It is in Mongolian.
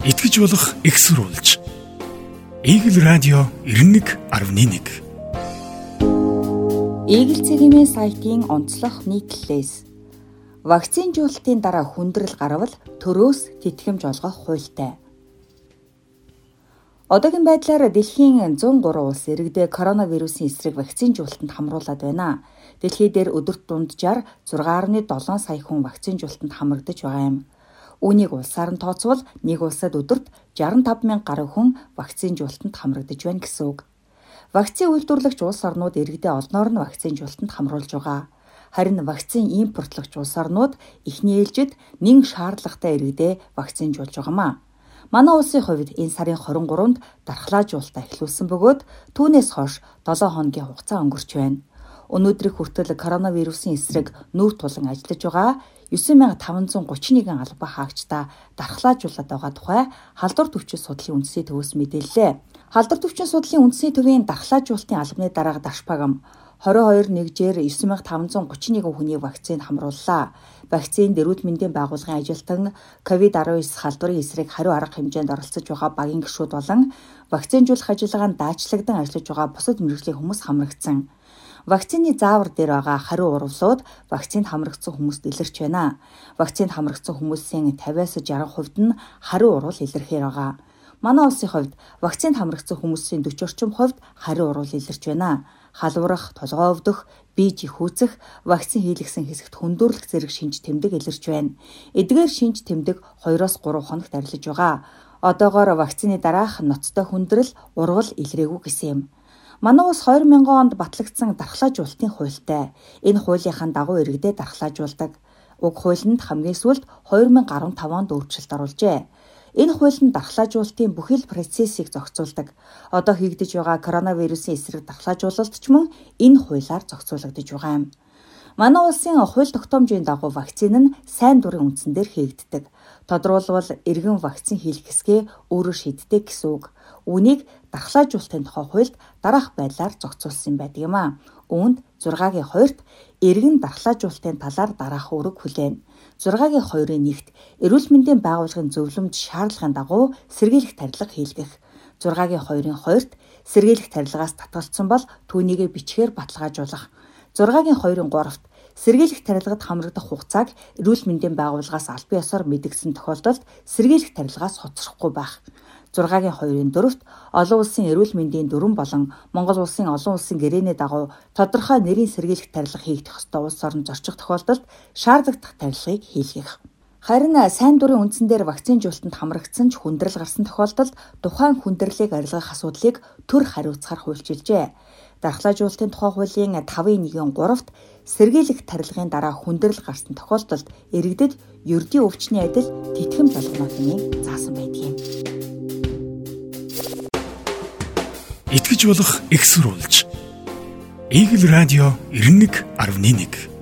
итгэж болох экссурулж. Игэл радио 91.1 Игэл цэгийн сайтын онцлог нийтлэлээс вакцинжуулалтын дараа хүндрэл гарвал төрөөс тэтгэмж олгох хуультай. Одоогийн байдлаар дэлхийн 103 улс иргэдээ коронавирусын эсрэг вакцинжуулалтанд хамруулад байна. Дэлхий дээр өдөрт дунджаар 6.7 сая хүн вакцинжуулалтанд хамрагдаж байгаа юм. Үүнийг улсаар нь тооцвол нэг улсад өдөрт 65 мянга гаруй хүн вакцинжуулалтанд хамрагдаж байна гэсэн үг. Вакцины үйлдвэрлэгч улс орнууд иргэдээ олноор нь вакцинжуулалтанд хамруулж байгаа. Харин вакцины импортлогч улс орнууд эхний ээлжид нэн шаардлагатай иргэдээ вакцинжуулж байгаамаа. Манай улсын хувьд энэ сарын 23-нд дархлаажуулалтаа эхлүүлсэн бөгөөд түүнээс хойш 7 хоногийн хугацаа өнгөрч байна. Өнөөдрийг хүртэл коронавирусын эсрэг нүүр тулан ажиллаж байгаа 9531 албаа хаагчдаа дархлаажуулаад байгаа тухай халдвар төвчин судлалын үндэсний төвөөс мэдээллээ. Халдвар төвчин судлалын үндэсний төвийн дархлаажуулалтын албаны дарга Дашпагам 22 нэгжээр 9531 хүний вакцины хамрууллаа. Вакцины дэрүүд мэндийн байгууллагын ажилтан COVID-19 халдварын эсрэг хариу арга хэмжээнд оролцож байгаа багийн гишүүд болон вакцинжуулах ажиллагаанд даачлагдан ажиллаж байгаа бусад мэрэгжлийн хүмүүс хамрагдсан. Вакцины заавар дээр байгаа хариу урвалууд вакцинд хамрагдсан хүмүүст илэрч байна. Вакцинд хамрагдсан хүмүүсийн 50-аас 60% нь хариу урвал илэрхээр байгаа. Манай улсын хувьд вакцинд хамрагдсан хүмүүсийн 40 орчим хувьд хариу урвал илэрч байна. Халуурах, толгой өвдөх, бие жихүүцэх, вакцин хийлгсэн хэсэгт хүндүрлэх зэрэг шинж тэмдэг илэрч байна. Эдгээр шинж тэмдэг 2-3 хоногт арилж байгаа. Одоогоор вакцины дараах ноцтой хүндрэл, урвал илрээгүй гэсэн юм. Манай улс 2000 онд батлагдсан дархлаажуулалтын хуультай. Энэ хуулийнхаа дагуу иргэдэд дархлаажуулдаг. Уг хуулинд хамгийн сүүлд 2015 онд өөрчлөлт оруулжээ. Энэ хууль нь дархлаажуулалтын бүхэл процессыг зохицуулдаг. Одоо хийгдэж байгаа коронавирусын эсрэг дархлаажуулалт ч мөн энэ хуулиар зохицуулагдаж байгаа юм. Манай улсын хууль тогтоомжийн дагуу вакцины нь сайн дурын үндсэн дээр хийгддэг. Тодруулбал эргэн вакцин хийх хэсгээ өөрөө шийддэг гэсэн үг. Үүнийг дархлаажуулалтын тухай хуульд дараах байдлаар зохицуулсан байдаг юм а. Үүнд 6-гийн 2-т эргэн дархлаажуулалтын талаар дараах үүрэг хүлээн. 6-гийн 2-ын 1-т эрүүл мэндийн байгууллагын зөвлөмж шаардлагын дагуу сэргийлэх тарилга хийлгэх. 6-гийн 2-ын 2-т сэргийлэх тарилгаас татгалцсан бол түүнийг бичгээр баталгаажуулах. 6-гийн 2-ын 3-т сэргийлэх тарилгад хамрагдах хугацааг эрүүл мэндийн байгууллагаас албан ёсоор мэдгдсэн тохиолдолд сэргийлэх тарилгаас хоцрохгүй байх. 6-гийн 2-ын 4-т олон улсын эрүүл мэндийн дүрэн болон Монгол улсын олон улсын гэрээний дагуу тодорхой нэрийн сэргийлэх тарилга хийгдэх ёстой улс орн зорчих тохиолдолд шаардлагатай тарилгыг хийлгэх. Харин сайн дурын үндсэн дээр вакцинжуулалтанд хамрагдсан ч хүндрэл гарсан тохиолдолд тухайн хүндрэлийг арилгах асуудлыг төр хариуцахаар хуульчилжээ. Дархлаажуулалтын тухай хуулийн 5.1-ийн 3-т сэргийлэх тарилгын дараа хүндрэл гарсан тохиолдолд иргэдэд ердийн өвчний адил тэтгэм залгамжны заасан байдаг юм. итгэж болох экссурулж. Игэл радио 91.1